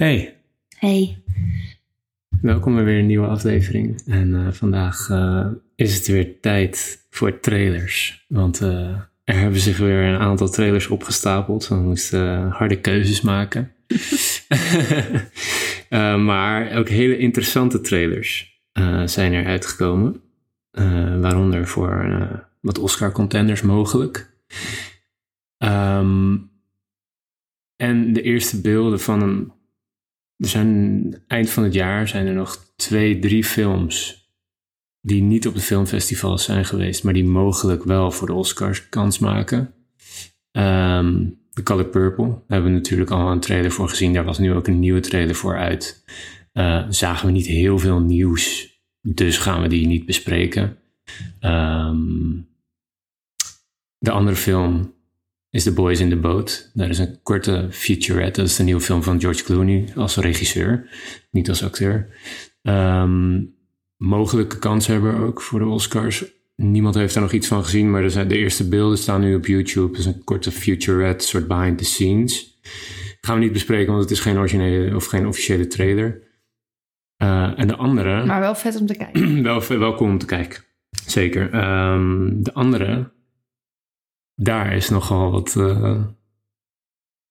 Hey, Hey. welkom bij weer een nieuwe aflevering. En eh, vandaag eh, is het weer tijd voor trailers. Want eh, er hebben zich weer een aantal trailers opgestapeld. We moesten harde keuzes maken. Maar ook hele interessante trailers zijn er uitgekomen. Waaronder voor wat Oscar-contenders mogelijk. Ehm, en de eerste beelden van een er zijn eind van het jaar zijn er nog twee, drie films die niet op de filmfestivals zijn geweest, maar die mogelijk wel voor de Oscars kans maken. Ehm The Color Purple daar hebben we natuurlijk al een trailer voor gezien. Daar was nu ook een nieuwe trailer voor uit. Eh, zagen we niet heel veel nieuws, dus gaan we die niet bespreken. Ehm, de andere film is The Boys in the Boat. Daar is een korte featurette. Dat is de nieuwe film van George Clooney als regisseur, niet als acteur. Ehm, mogelijke kanshebber ook voor de Oscars. Niemand heeft daar nog iets van gezien, maar er zijn, de eerste beelden staan nu op YouTube. Het is een korte featurette, soort behind the scenes. Gaan we niet bespreken, want het is geen originele of geen officiële trailer. Eh, en de andere Maar wel vet om te kijken. wel, welkom om te kijken. Zeker. Ehm, de andere, daar is nogal wat. eh,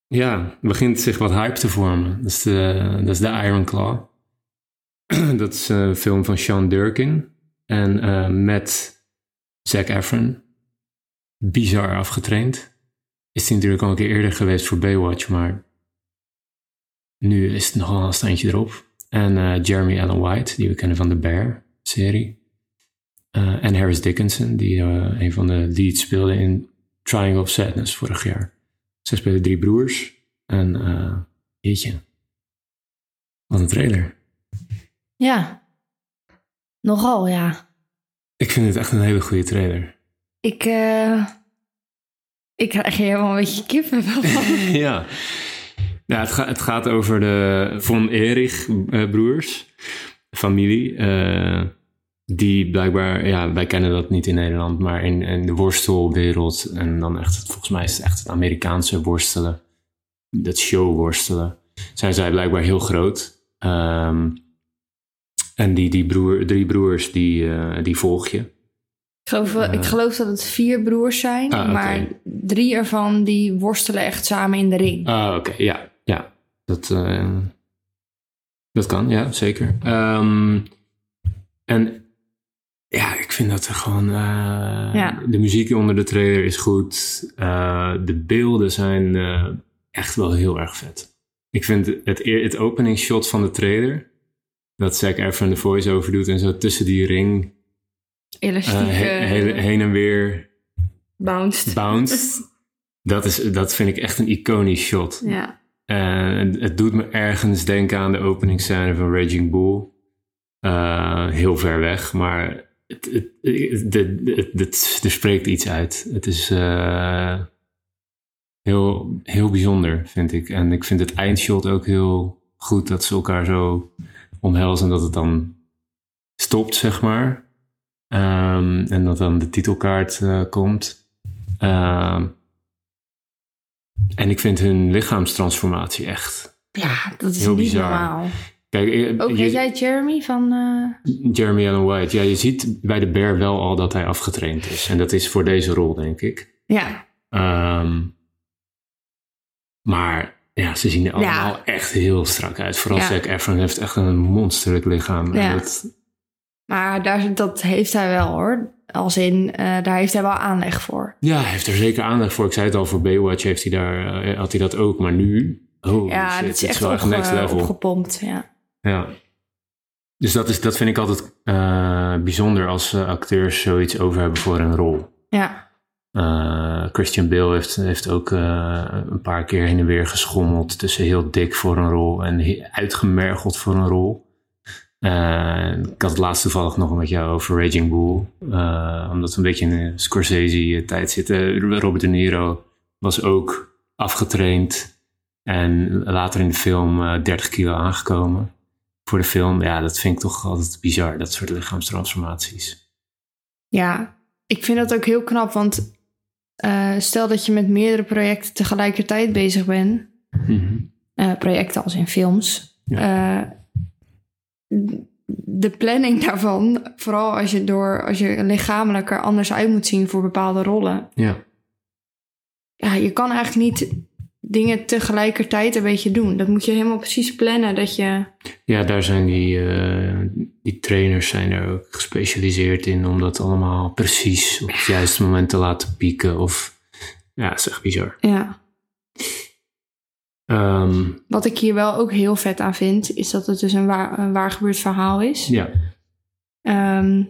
ja, begint zich wat hype te vormen. Dat is de, dat is de Iron Claw. dat is een film van Sean Durkin en eh, met Zac Efron. Bizar afgetraind. Is hij natuurlijk al een keer eerder geweest voor Baywatch, maar nu is het nogal een standje erop. En eh, Jeremy Allen White, die we kennen van de Bear-serie. En Harris Dickinson, die een van de leads speelde in Triangle of Sadness vorig jaar. Zij spelen drie broers. En eh jeetje, wat een trailer. Ja. Nogal, ja. Ik vind het echt een hele goede trailer. Ik, eh ik krijg hier helemaal een beetje kippenvel van. ja. ja het, ga- het gaat over de Von Erich eh, broers, familie. eh, die blijkbaar, ja, wij kennen dat niet in Nederland, maar in, in de worstelwereld. En dan echt, volgens mij is het echt het Amerikaanse worstelen. Dat showworstelen. Zijn zij blijkbaar heel groot. Ehm, en die, die broer, drie broers, die, eh, die volg je. Ik geloof, ik geloof dat het vier broers zijn, Ah, maar drie ervan die worstelen echt samen in de ring. Ah, oké, ja, ja. Dat, eh, dat kan, ja, zeker. Ehm, en ja, ik vind dat er gewoon. eh, Ja. De muziek onder de trailer is goed. Eh, de beelden zijn eh, echt wel heel erg vet. Ik vind het, het openingsshot van de trailer. Dat Zac Efron de voice-over doet en zo tussen die ring Elastieke, he- heen, en weer bounced. bounced. dat, is, dat vind ik echt een iconisch shot. Ja. En het doet me ergens denken aan de openingsscène van Raging Bull. Heel ver weg, maar het, het, het, het- het- het- er spreekt iets uit. Het is eh, heel, heel bijzonder, vind ik. En ik vind het eindshot ook heel goed dat ze elkaar zo omhelzen en dat het dan stopt, zeg maar. Ehm, en dat dan de titelkaart eh, komt. Ehm, en ik vind hun lichaamstransformatie echt. ja, dat is Heel niet bizar. normaal. Kijk, Ook weet jij Jeremy van... eh, Jeremy Allen White. Ja, je ziet bij de Bear wel al dat hij afgetraind is. En dat is voor deze rol, denk ik. Ja, Ehm, maar ja, ze zien er allemaal echt heel strak uit. Vooral Ja. Zac Efron heeft echt een monsterlijk lichaam. En Ja. dat- maar daar, dat heeft hij wel hoor. Als in, eh, daar heeft hij wel aanleg voor. ja, hij heeft er zeker aandacht voor. Ik zei het al, voor Baywatch heeft hij daar, eh, had hij dat ook. Maar nu, oh ja, shit, dat is echt wel echt next level. opgepompt. Ja. Ja. Dus dat, is, dat vind ik altijd eh, bijzonder als eh, acteurs zoiets over hebben voor een rol. ja, Eh, Christian Bale heeft, heeft ook een paar keer heen en weer geschommeld tussen heel dik voor een rol en uitgemergeld voor een rol. Ik had het laatst toevallig nog met jou over Raging Bull. omdat we een beetje in de Scorsese-tijd zitten. Robert De Niro was ook afgetraind en later in de film eh 30 kilo aangekomen voor de film. Ja, dat vind ik toch altijd bizar, dat soort lichaamstransformaties. ja, ik vind dat ook heel knap, want eh, stel dat je met meerdere projecten tegelijkertijd bezig bent, Mhm. eh, projecten als in films. Eh, de planning daarvan, vooral als je, door, als je lichamelijk er anders uit moet zien voor bepaalde rollen. Ja. Ja, je kan eigenlijk niet dingen tegelijkertijd een beetje doen. Dat moet je helemaal precies plannen. Dat je... Ja, daar zijn die, eh, die trainers zijn er ook gespecialiseerd in om dat allemaal precies op het juiste moment te laten pieken. Of ja, dat is echt bizar. Ja. Ehm, Wat ik hier wel ook heel vet aan vind, is dat het dus een waar, een waar gebeurd verhaal is. ja, Ehm,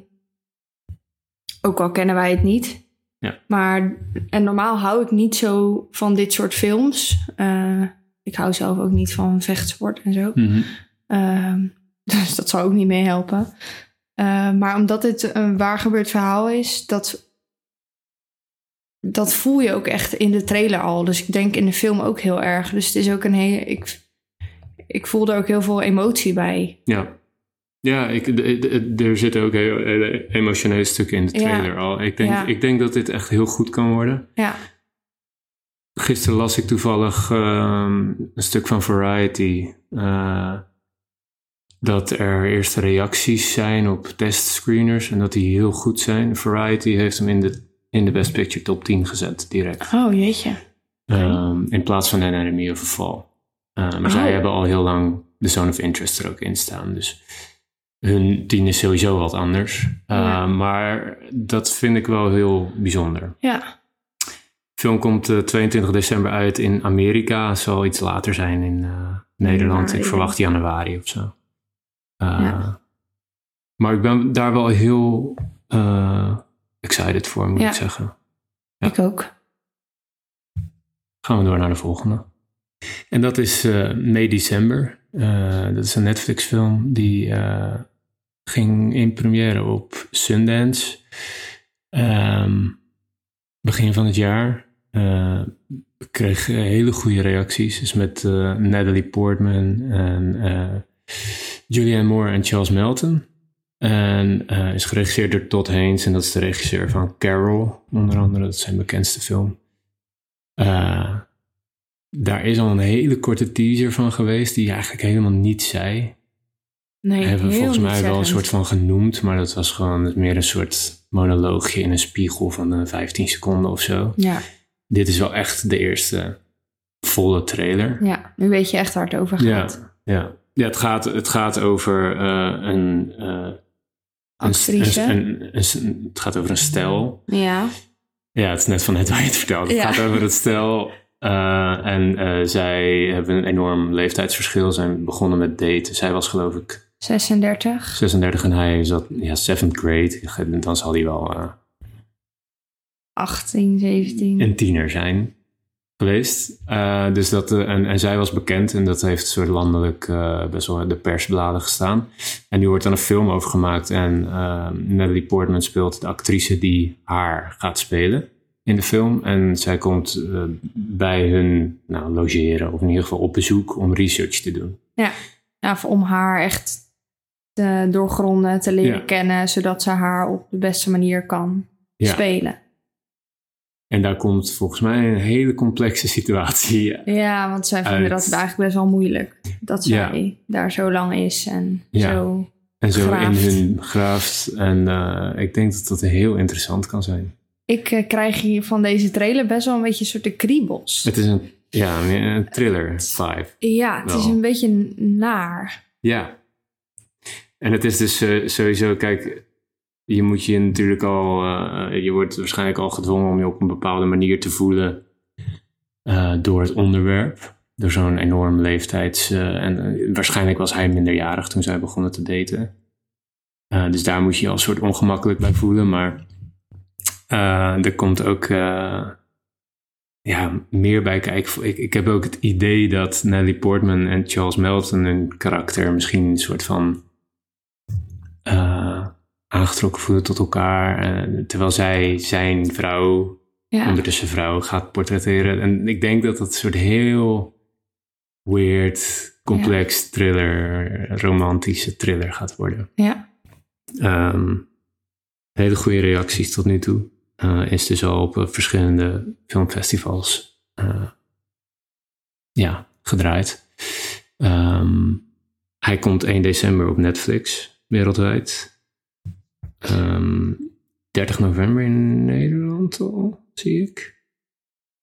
ook al kennen wij het niet. Ja. Maar, en normaal hou ik niet zo van dit soort films. Eh, ik hou zelf ook niet van vechtsport en zo. Mhm. Ehm, dus dat zou ook niet meehelpen. Uh, maar omdat het een waar gebeurd verhaal is, dat, dat voel je ook echt in de trailer al. Dus ik denk in de film ook heel erg. Dus het is ook een hele. Ik, ik voelde ook heel veel emotie bij. ja. Ja, ik, er zitten ook heel, hele emotionele stukken in de Ja. trailer al. Ik denk, Ja. ik denk dat dit echt heel goed kan worden. Ja, Gisteren las ik toevallig ehm, een stuk van Variety. eh, dat er eerste reacties zijn op testscreeners en dat die heel goed zijn. Variety heeft hem in de, in de Best Picture top 10 gezet, direct. oh jeetje. Ehm, in plaats van An Enemy of a Fall. Eh, maar zij Oh. hebben al heel lang de Zone of Interest er ook in staan. Dus hun tien is sowieso wat anders. Eh. Maar dat vind ik wel heel bijzonder. Ja, De film komt eh, 22 december uit in Amerika. Zal iets later zijn in eh, Nederland. Ik verwacht januari of zo. Eh. Maar ik ben daar wel heel eh, excited voor, moet ik zeggen. Ja. ik ook. Gaan we door naar de volgende. En dat is eh May December. Eh, dat is een Netflix film die eh, ging in première op Sundance. Ehm, begin van het jaar. Eh, kreeg hele goede reacties. Dus met Natalie Portman en Julianne Moore en Charles Melton. En is geregisseerd door Todd Haynes. En dat is de regisseur van Carol, onder andere. Dat is zijn bekendste film. Daar is al een hele korte teaser van geweest, die eigenlijk helemaal niets zei. Nee, hebben we volgens mij wel een soort van genoemd, maar dat was gewoon meer een soort monoloogje in een spiegel van eh, 15 seconden of zo. Ja, Dit is wel echt de eerste volle trailer. ja, nu weet je echt waar het over gaat. Ja, ja. ja het, gaat, het gaat over eh, een, een, Actrice. een, een- een- Het gaat over een stel. Ja, Ja, het is net van net waar je het vertelt. Het Ja. gaat over het stel. Eh, en eh, zij hebben een enorm leeftijdsverschil. Zijn begonnen met daten. Zij was geloof ik 36. 36 en hij zat ja, seventh grade. Dan zal hij wel eh, 18, 17. een tiener zijn geweest. Eh, dus dat, en, en zij was bekend en dat heeft soort landelijk best wel de persbladen gestaan. En nu wordt dan een film over gemaakt en Natalie Portman speelt de actrice die haar gaat spelen in de film. En zij komt eh, bij hun nou, logeren of in ieder geval op bezoek om research te doen. Ja, nou, om haar echt te doorgronden, te leren Ja. kennen, zodat ze haar op de beste manier kan Ja. spelen. En daar komt volgens mij een hele complexe situatie. Ja, want zij vinden Uit. dat eigenlijk best wel moeilijk. Dat Ja. zij daar zo lang is en zo. En zo Graaft. in hun graaft. En eh, ik denk dat dat heel interessant kan zijn. Ik eh, krijg hier van deze trailer best wel een beetje een soort de kriebels. Het is een, ja, een thriller vibe. Ja, het is een beetje naar. Ja. En het is dus eh, sowieso, kijk, je moet je natuurlijk al, eh, je wordt waarschijnlijk al gedwongen om je op een bepaalde manier te voelen door het onderwerp. Door zo'n enorm leeftijds. en waarschijnlijk was hij minderjarig toen zij begonnen te daten. Dus daar moet je je al een soort ongemakkelijk bij voelen. Maar eh, er komt ook eh, ja, meer bij kijken. Ik, ik heb ook het idee dat Natalie Portman en Charles Melton hun karakter misschien een soort van eh, aangetrokken voelen tot elkaar. terwijl zij zijn vrouw, Ja, ondertussen vrouw, gaat portretteren. En ik denk dat dat een soort heel weird, complex thriller, romantische thriller gaat worden. ja. Ehm, hele goede reacties tot nu toe. Eh, is dus al op eh, verschillende filmfestivals eh, ja, gedraaid. Ehm, hij komt 1 december op Netflix wereldwijd. Ehm 30 november in Nederland al, zie ik.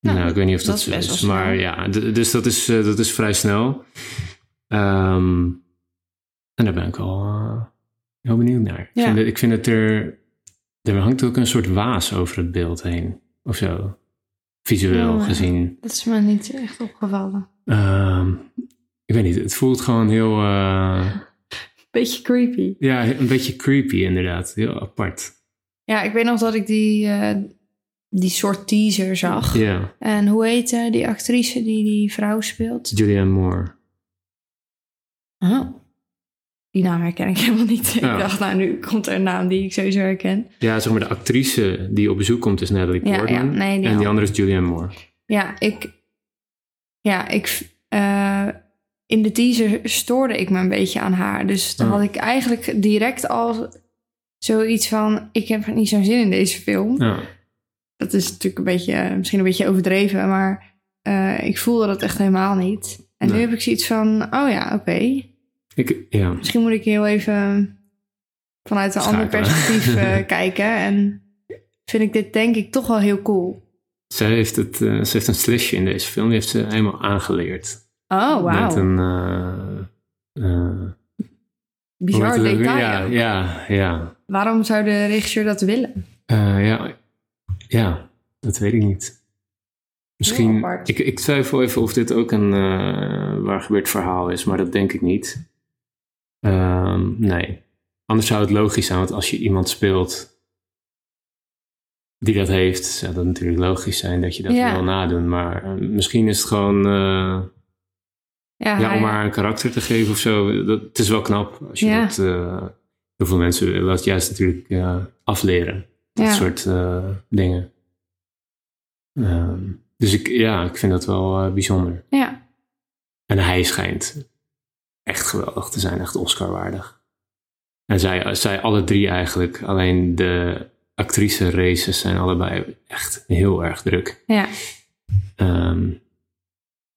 Nou, nou, ik weet niet of dat, dat is Maar ja, dus dat is, dat is vrij snel. Ehm, en daar ben ik eh, heel benieuwd naar. Ik, vind het, ik vind het er... Er hangt ook een soort waas over het beeld heen. Of zo. Visueel ja. gezien. Dat is me niet echt opgevallen. Ehm, ik weet niet, het voelt gewoon heel... eh, Beetje creepy. ja, een beetje creepy inderdaad. Heel apart. Ja, ik weet nog dat ik die, eh, die soort teaser zag. Ja, En hoe heet eh, die actrice die die vrouw speelt? Julianne Moore. Oh. Die naam herken ik helemaal niet. Ik dacht, nou, nu komt er een naam die ik sowieso herken. Ja, zeg maar de actrice die op bezoek komt is Natalie Portman. ja, nee, die en die andere is Julianne Moore. Ja, ik... Ja, ik... eh, in de teaser stoorde ik me een beetje aan haar. Dus dan had ik eigenlijk direct al zoiets van... Ik heb niet zo'n zin in deze film. Ja. Dat is natuurlijk een beetje... Misschien een beetje overdreven, maar... eh, ik voelde dat echt helemaal niet. En nu heb ik zoiets van... Oh ja, oké. Ik, ja. Misschien moet ik heel even vanuit een ander perspectief eh, kijken. En vind ik dit denk ik toch wel heel cool. Zij heeft, het, eh, ze heeft een slishje in deze film. Die heeft ze helemaal aangeleerd. Oh, Met wauw. een... Bizar weer? detail. Ja, ja, ja. Waarom zou de regisseur dat willen? Ja. Ja, dat weet ik niet. Misschien... Ik, ik twijfel even of dit ook een waar gebeurd verhaal is, maar dat denk ik niet. Ehm, nee. Anders zou het logisch zijn, want als je iemand speelt die dat heeft, zou dat natuurlijk logisch zijn dat je dat Ja. wil nadoen. Maar eh, misschien is het gewoon eh, Ja, om haar een karakter te geven of zo. Dat, het is wel knap als je Ja. dat... eh, heel veel mensen willen dat juist natuurlijk eh, afleren. Dat soort dingen. Ehm, dus ik, ja, ik vind dat wel bijzonder. ja. En hij schijnt echt geweldig te zijn, echt Oscar-waardig. En zij, zij alle drie eigenlijk, alleen de actrice races zijn allebei echt heel erg druk. ja. Ehm,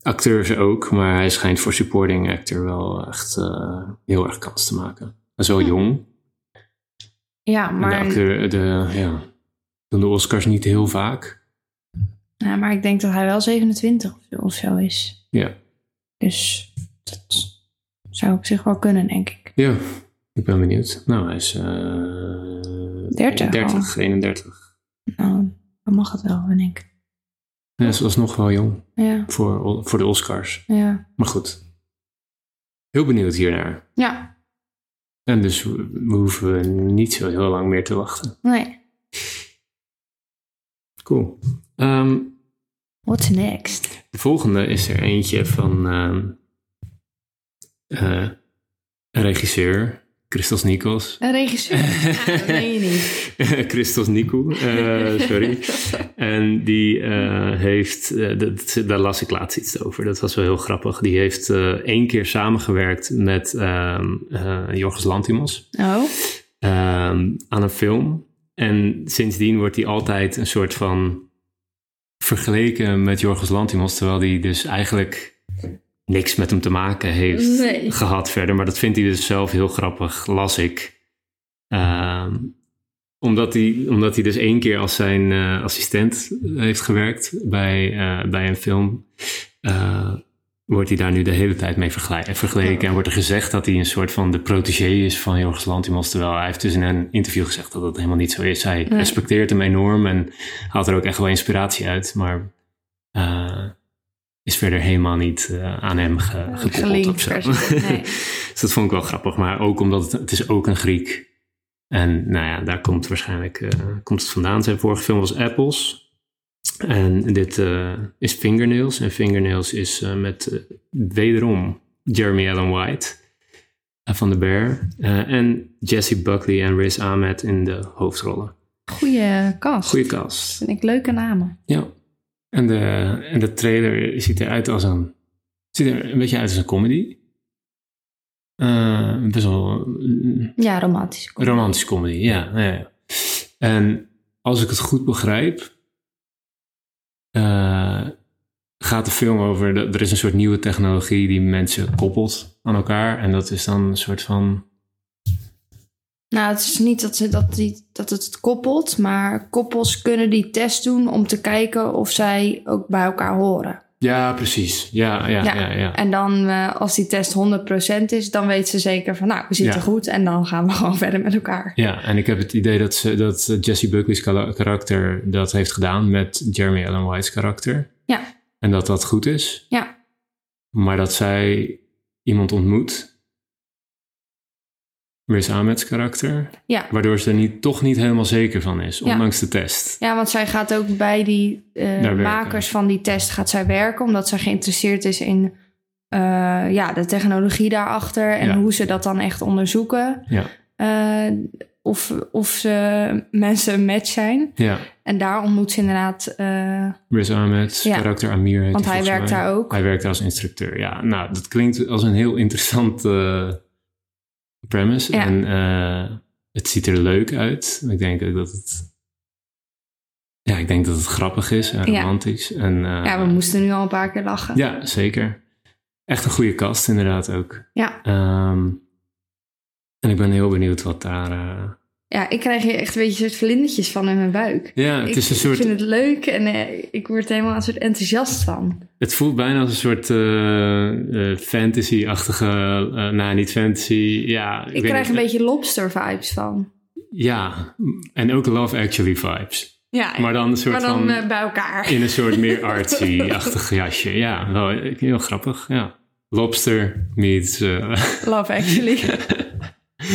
acteurs ook, maar hij schijnt voor supporting actor wel echt eh, heel erg kans te maken. Wel jong. Ja, En de, maar, acteur, de, ja, doen de Oscars niet heel vaak. ja, maar ik denk dat hij wel 27 of zo- of zo is. Ja, Dus dat zou op zich wel kunnen, denk ik. ja ik ben benieuwd. Nou, hij is eh 30 30 31. Nou, dan mag het wel, denk ik. Ja, ze was nog wel jong Ja, voor, voor de Oscars. ja. Maar goed. Heel benieuwd hiernaar. Ja, En dus we, we hoeven niet zo heel lang meer te wachten. nee. Cool. Ehm, What's next? de volgende is er eentje van ehm, eh, een regisseur, Christos Nikos. Een regisseur? Ja, dat meen je niet. Christos Nikou, eh, sorry. En die eh, heeft, dat, daar las ik laatst iets over, dat was wel heel grappig. Die heeft één keer samengewerkt met eh, Jorgos Lantimos Oh, ehm, aan een film. En sindsdien wordt hij altijd een soort van vergeleken met Jorgos Lantimos, terwijl hij dus eigenlijk niks met hem te maken heeft Nee. gehad verder. Maar dat vindt hij dus zelf heel grappig, las ik. Ehm, omdat, hij, omdat hij dus één keer als zijn eh, assistent heeft gewerkt bij, eh, bij een film. eh, wordt hij daar nu de hele tijd mee vergeleken. En wordt er gezegd dat hij een soort van de protégé is van Jorgos Lantimos. Terwijl hij heeft dus in een interview gezegd dat dat helemaal niet zo is. Hij Nee. respecteert hem enorm en haalt er ook echt wel inspiratie uit. Maar is verder helemaal niet eh, aan hem ge, gekoppeld gelinkt of zo. nee. dus dat vond ik wel grappig. Maar ook omdat het, het is ook een Griek. En nou ja, daar komt waarschijnlijk eh, komt het vandaan. Zijn vorige film was Apples. En dit eh, is Fingernails. En Fingernails is eh, met eh, wederom Jeremy Allen White eh, van The Bear. eh, en Jesse Buckley en Riz Ahmed in de hoofdrollen. Goeie cast. Goeie cast. Vind ik leuke namen. Ja. En de, en de trailer ziet eruit als een... Ziet er een beetje uit als een comedy. Eh, best wel mm, Ja, romantisch. romantische comedy, ja, ja. En als ik het goed begrijp, eh, gaat de film over, er is een soort nieuwe technologie die mensen koppelt aan elkaar. En dat is dan een soort van, Nou, het is niet dat, ze, dat, die, dat het het koppelt, maar koppels kunnen die test doen om te kijken of zij ook bij elkaar horen. ja precies, ja, ja, ja, Ja, ja. En dan, eh, als die test 100% is, dan weet ze zeker van, nou, we zitten Ja. goed en dan gaan we gewoon verder met elkaar. Ja, en ik heb het idee dat, ze, dat Jesse Buckley's karakter dat heeft gedaan met Jeremy Allen White's karakter. Ja. En dat dat goed is. Ja. Maar dat zij iemand ontmoet, Riz Ahmed's karakter, Ja. waardoor ze er niet, toch niet helemaal zeker van is, Ja. ondanks de test. Ja, want zij gaat ook bij die eh, makers van die test gaat zij werken, omdat zij geïnteresseerd is in eh, ja, de technologie daarachter en Ja. hoe ze dat dan echt onderzoeken. Ja. Eh, of, of ze mensen een match zijn. Ja, En daar ontmoet ze inderdaad, Riz Ahmed's Ja. karakter Amir want hij werkt mij. daar ook. Hij werkt daar als instructeur, ja. Nou, dat klinkt als een heel interessant premise. Ja. En eh, het ziet er leuk uit. Ik denk ook dat het... Ja, ik denk dat het grappig is en romantisch. En, eh, ja, we moesten nu al een paar keer lachen. Ja, zeker. Echt een goede kast inderdaad ook. Ja. Ehm, en ik ben heel benieuwd wat daar... Ja, ik krijg hier echt een beetje soort vlindertjes van in mijn buik. Ja, het ik, is een soort... ik vind het leuk en eh, ik word er helemaal een soort enthousiast van. Het voelt bijna als een soort eh, eh, fantasy-achtige... eh, nou, niet fantasy, ja... Ik, krijg niet. een beetje lobster vibes van. Ja, en ook Love Actually vibes. Ja, Maar dan een soort maar dan van... bij elkaar. in een soort meer artsy-achtig jasje. Ja, wel heel grappig, ja. Lobster meets... Love Actually.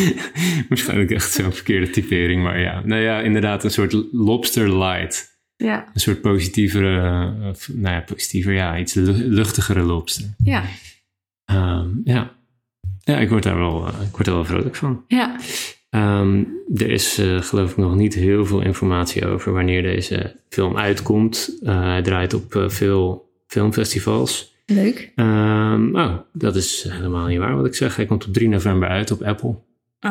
waarschijnlijk echt zo'n verkeerde typering, maar ja. Nou ja, inderdaad een soort lobster light. ja, Een soort positievere... eh, of, nou ja, positiever, ja. Iets lu- luchtigere lobster. ja, Ehm, ja. Ja, ik word daar wel, eh, ik word er wel vrolijk van. ja. Ehm, er is eh, geloof ik nog niet heel veel informatie over wanneer deze film uitkomt. Hij draait op veel filmfestivals. Leuk. Ehm, oh, dat is helemaal niet waar wat ik zeg. Hij komt op 3 november uit op Apple.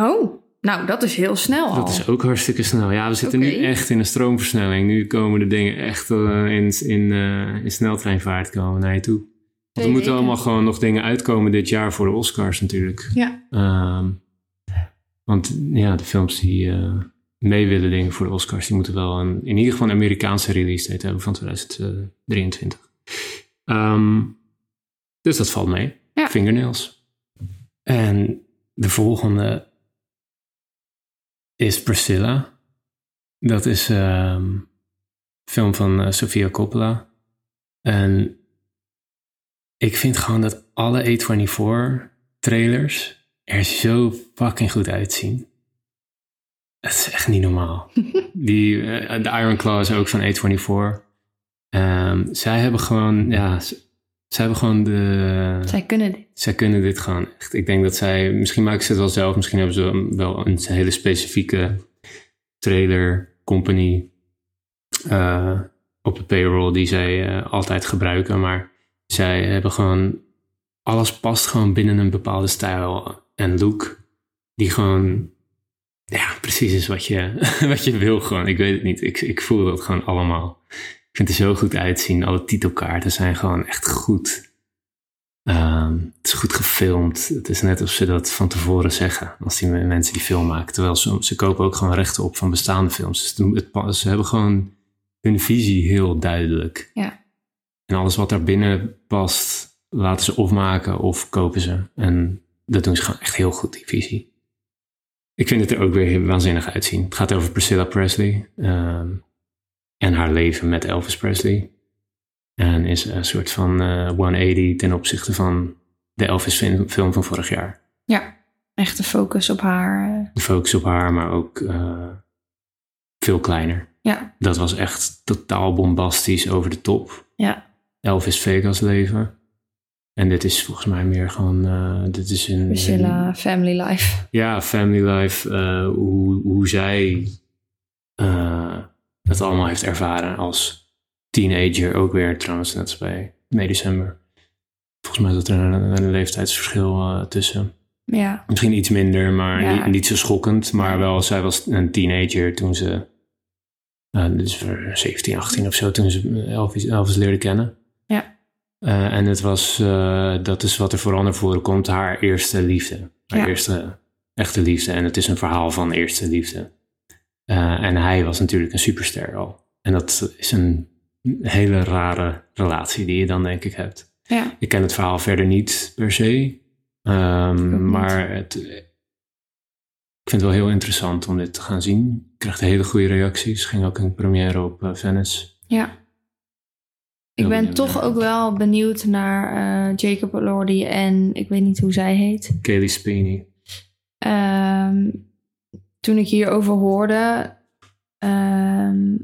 Oh, nou dat is heel snel al. Dat is ook hartstikke snel. Ja, we zitten nu echt in een stroomversnelling. Nu komen de dingen echt eh, in, in, eh, in sneltreinvaart komen naar je toe. Want er Twee moeten weken. allemaal gewoon nog dingen uitkomen dit jaar voor de Oscars natuurlijk. Ja, Ehm, want ja, de films die eh, mee willen dingen voor de Oscars, die moeten wel een, in ieder geval een Amerikaanse release date hebben van 2023. Ehm, dus dat valt mee. Ja. Fingernails. En de volgende is Priscilla. Dat is ehm, een film van eh, Sofia Coppola. En ik vind gewoon dat alle A24 trailers er zo fucking goed uitzien. Het is echt niet normaal. Die, eh, de Iron Claw is ook van A24. Ehm, zij hebben gewoon, ja, z- zij hebben gewoon de... zij kunnen dit. Zij kunnen dit gewoon echt. Ik denk dat zij, misschien maken ze het wel zelf, misschien hebben ze wel een hele specifieke trailer company eh, op de payroll die zij eh, altijd gebruiken. Maar zij hebben gewoon, alles past gewoon binnen een bepaalde stijl en look die gewoon, ja, precies is wat je, wat je wil gewoon. Ik weet het niet, ik, ik voel dat gewoon allemaal. Ik vind het er zo goed uitzien. Alle titelkaarten zijn gewoon echt goed. Ehm, het is goed gefilmd. Het is net of ze dat van tevoren zeggen. Als die mensen die film maken. Terwijl ze, ze kopen ook gewoon rechten op van bestaande films. Dus het, ze hebben gewoon hun visie heel duidelijk. Ja. En alles wat daar binnen past, laten ze of maken of kopen ze. En dat doen ze gewoon echt heel goed, die visie. Ik vind het er ook weer waanzinnig uitzien. Het gaat over Priscilla Presley. ehm, en haar leven met Elvis Presley. En is een soort van eh 180 ten opzichte van de Elvis film, van vorig jaar. Ja, echt de focus op haar. eh, De focus op haar, maar ook eh, veel kleiner. ja, Dat was echt totaal bombastisch over de top. ja, Elvis Vegas leven. En dit is volgens mij meer gewoon... eh, dit is een, Priscilla, Family Life. Ja, family life. hoe, hoe zij het allemaal heeft ervaren als teenager. Ook weer trouwens, net als bij May December. Volgens mij zat er een, een leeftijdsverschil eh, tussen. Ja, Misschien iets minder, maar Ja. niet, niet zo schokkend. Maar wel, zij was een teenager toen ze... eh, dus voor 17, 18 of zo, toen ze Elvis, Elvis leerde kennen. Ja. Eh, en het was, eh, dat is wat er vooral naar voren komt, haar eerste liefde. Haar Ja. eerste echte liefde. En het is een verhaal van eerste liefde. Eh, en hij was natuurlijk een superster al. En dat is een hele rare relatie die je dan denk ik hebt. Ja. Ik ken het verhaal verder niet per se. Ehm, maar het, ik vind het wel heel interessant om dit te gaan zien. Ik krijg hele goede reacties. Ging ook een première op eh, Venice. Ja. Ik ben benieuwd toch ook wel benieuwd naar eh, Jacob Elordi en ik weet niet hoe zij heet. Kaylee Speeney. Ehm, toen ik hierover hoorde, ehm,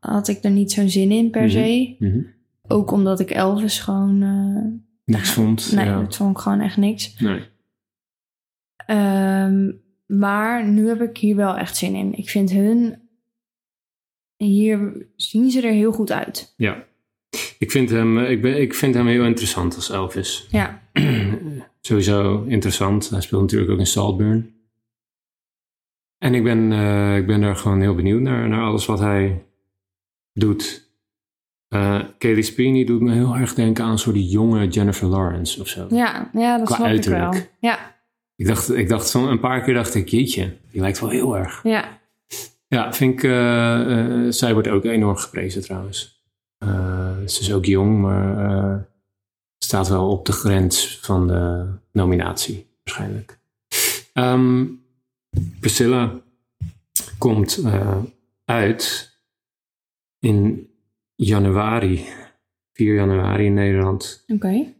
had ik er niet zo'n zin in per Mhm. se. Mhm. Ook omdat ik Elvis gewoon... eh, Niks vond. nee, ja. dat vond ik gewoon echt niks. Nee. Ehm, maar nu heb ik hier wel echt zin in. Ik vind hun... Hier zien ze er heel goed uit. Ja. Ik vind, hem, eh, ik, ben, ik vind hem heel interessant als Elvis. Ja, Sowieso interessant. Hij speelt natuurlijk ook in Saltburn. En ik ben, eh, ik ben daar gewoon heel benieuwd naar, naar alles wat hij doet. Eh Kaylee Speeney doet me heel erg denken aan een soort jonge Jennifer Lawrence of zo. ja, ja dat Qua snap ik wel. Ja, Ik dacht, ik dacht zo een paar keer dacht ik, jeetje, die lijkt wel heel erg. ja, Ja, vind ik, eh, zij wordt ook enorm geprezen trouwens. Ze is ook jong, maar staat wel op de grens van de nominatie waarschijnlijk. Ehm, Priscilla komt eh, uit in januari, 4 januari in Nederland. oké.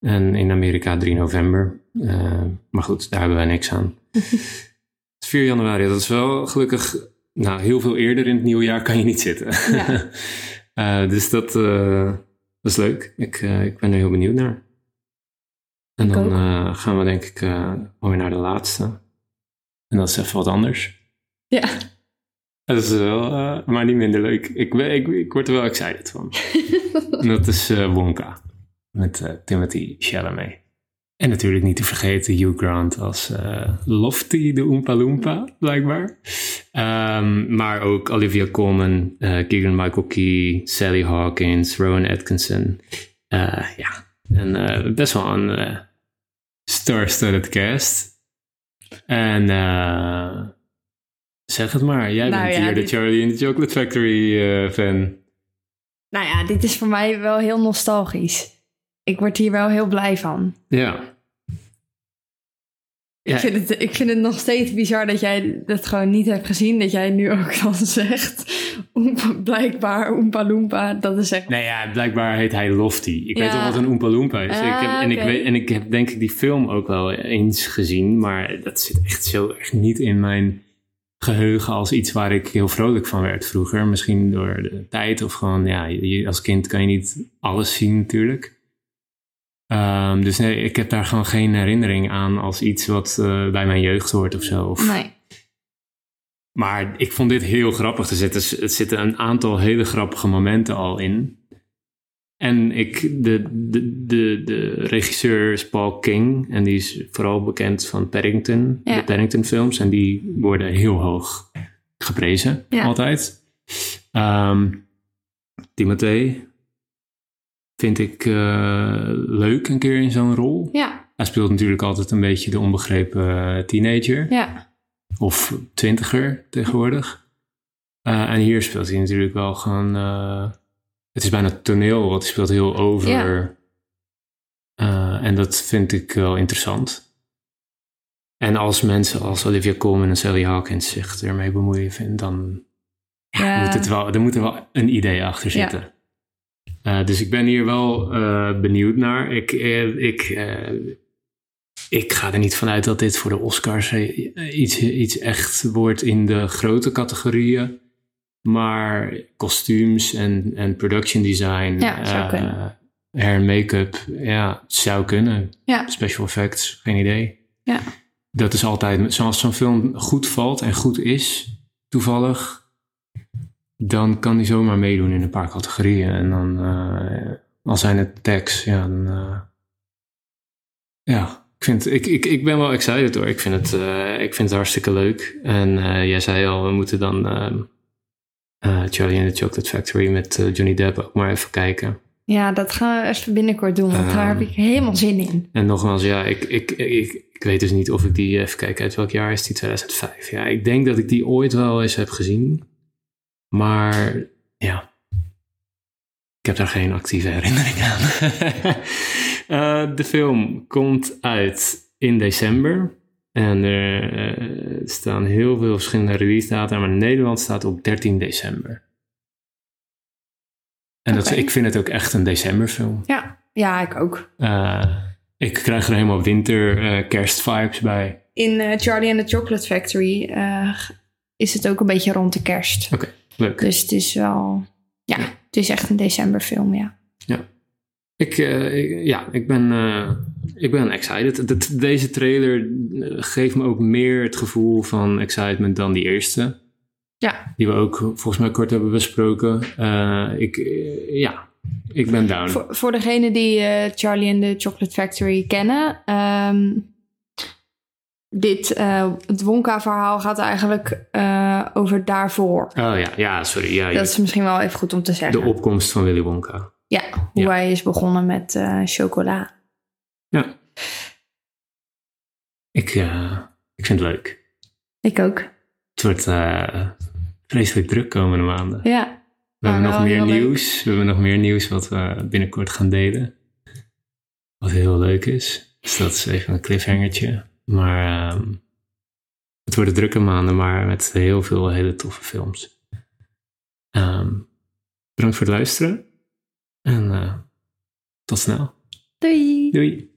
En in Amerika 3 november. Eh, maar goed, daar hebben wij niks aan. 4 januari, dat is wel gelukkig... Nou, heel veel eerder in het nieuwe jaar kan je niet zitten. Ja. Eh, dus dat, dat is leuk. Ik, ik ben er heel benieuwd naar. En Ik dan gaan we denk ik mooi naar de laatste. En dat is even wat anders. Ja. Dat is wel, eh, maar niet minder leuk. Ik, ben- ik, ik word er wel excited van. En dat is eh, Wonka. Met eh, Timothy Chalamet. En natuurlijk niet te vergeten Hugh Grant als Lofty de Oompa Loompa, blijkbaar. Ehm, maar ook Olivia Colman, eh Keegan-Michael Key, Sally Hawkins, Rowan Atkinson. Ja, en best wel een star-studded cast. En eh, zeg het maar, jij Nou bent ja, hier de Charlie in the Chocolate Factory eh, fan. Nou ja, dit is voor mij wel heel nostalgisch. Ik word hier wel heel blij van. Ja. Ja, Ik, vind het, ik vind het nog steeds bizar dat jij dat gewoon niet hebt gezien. Dat jij nu ook dan zegt, Oompa- blijkbaar Oompa Loompa, dat is echt... Nou ja, blijkbaar heet hij Lofty. Ik weet wel wat een Oompa Loompa is. ik heb, Ah, en, ik weet, en ik heb denk ik die film ook wel eens gezien. Maar dat zit echt zo echt niet in mijn geheugen als iets waar ik heel vrolijk van werd vroeger. Misschien door de tijd of gewoon, ja, als kind kan je niet alles zien natuurlijk. Ehm, dus nee, ik heb daar gewoon geen herinnering aan als iets wat eh, bij mijn jeugd hoort of zo. Of, Nee. maar ik vond dit heel grappig. Er zitten, er zitten een aantal hele grappige momenten al in. En ik, de, de, de, de regisseur is Paul King. En die is vooral bekend van Paddington, Ja. de Paddington films. En die worden heel hoog geprezen, Ja. altijd. Ehm Timothée vind ik eh, leuk een keer in zo'n rol. Ja, Hij speelt natuurlijk altijd een beetje de onbegrepen eh, teenager ja, of twintiger tegenwoordig. Eh, en hier speelt hij natuurlijk wel gewoon. het is bijna toneel, want hij speelt heel over. Ja. En dat vind ik wel interessant. En als mensen als Olivia Colman en Sally Hawkins zich ermee bemoeien, vind, dan ja, Ja. Moet het wel, er moet er wel een idee achter Ja. zitten. Eh, dus ik ben hier wel eh, benieuwd naar. Ik, eh, ik, ik ga er niet vanuit dat dit voor de Oscars iets, iets echt wordt in de grote categorieën. Maar kostuums en, en production design, Ja, hair en make-up, ja, zou kunnen. ja, Special effects, geen idee. ja. Dat is altijd, zoals zo'n film goed valt en goed is, toevallig, dan kan die zomaar meedoen in een paar categorieën. En dan, eh al zijn het tags, ja, dan, eh, ja, ik, vind, ik, ik, ik ben wel excited hoor. Ik vind het, eh, ik vind het hartstikke leuk. En jij zei al, we moeten dan ehm, eh, Charlie in the Chocolate Factory met Johnny Depp ook maar even kijken. Ja, dat gaan we even binnenkort doen, want daar heb ik helemaal zin in. En nogmaals, ja, ik, ik, ik, ik weet dus niet of ik die, even kijken, uit welk jaar is die? 2005. Ja, ik denk dat ik die ooit wel eens heb gezien. Maar ja, ik heb daar geen actieve herinnering aan. uh, de film komt uit in december. En er uh, staan heel veel verschillende release data, maar Nederland staat op 13 december. En dat, ik vind het ook echt een decemberfilm. Ja, ja ik ook. Uh, ik krijg er helemaal winter kerstvibes bij. In Charlie and the Chocolate Factory is het ook een beetje rond de kerst. Oké, okay, leuk. Dus het is wel... Ja, het is echt een decemberfilm, ja. Ja. Ik, ik ja, ik ben, ik ben excited. deze trailer geeft me ook meer het gevoel van excitement dan die eerste. Ja. Die we ook volgens mij kort hebben besproken. Uh, ik, ja, ik ben down. Voor, voor degene die uh, Charlie and the Chocolate Factory kennen. Um, dit, uh, het Wonka-verhaal gaat eigenlijk over daarvoor. Oh ja, ja sorry. Ja, dat is misschien wel even goed om te zeggen. De opkomst van Willy Wonka. Ja, hoe ja. hij is begonnen met chocola. Ja. Ik, ik vind het leuk. Ik ook. Het wordt vreselijk druk komende maanden. Ja. We hebben nog meer nieuws. Leuk. We hebben nog meer nieuws wat we binnenkort gaan delen. Wat heel leuk is. Dus dat is even een cliffhangertje. Maar um, het worden drukke maanden, maar met heel veel hele toffe films. Um, bedankt voor het luisteren. En uh, tot snel. Doei. Doei.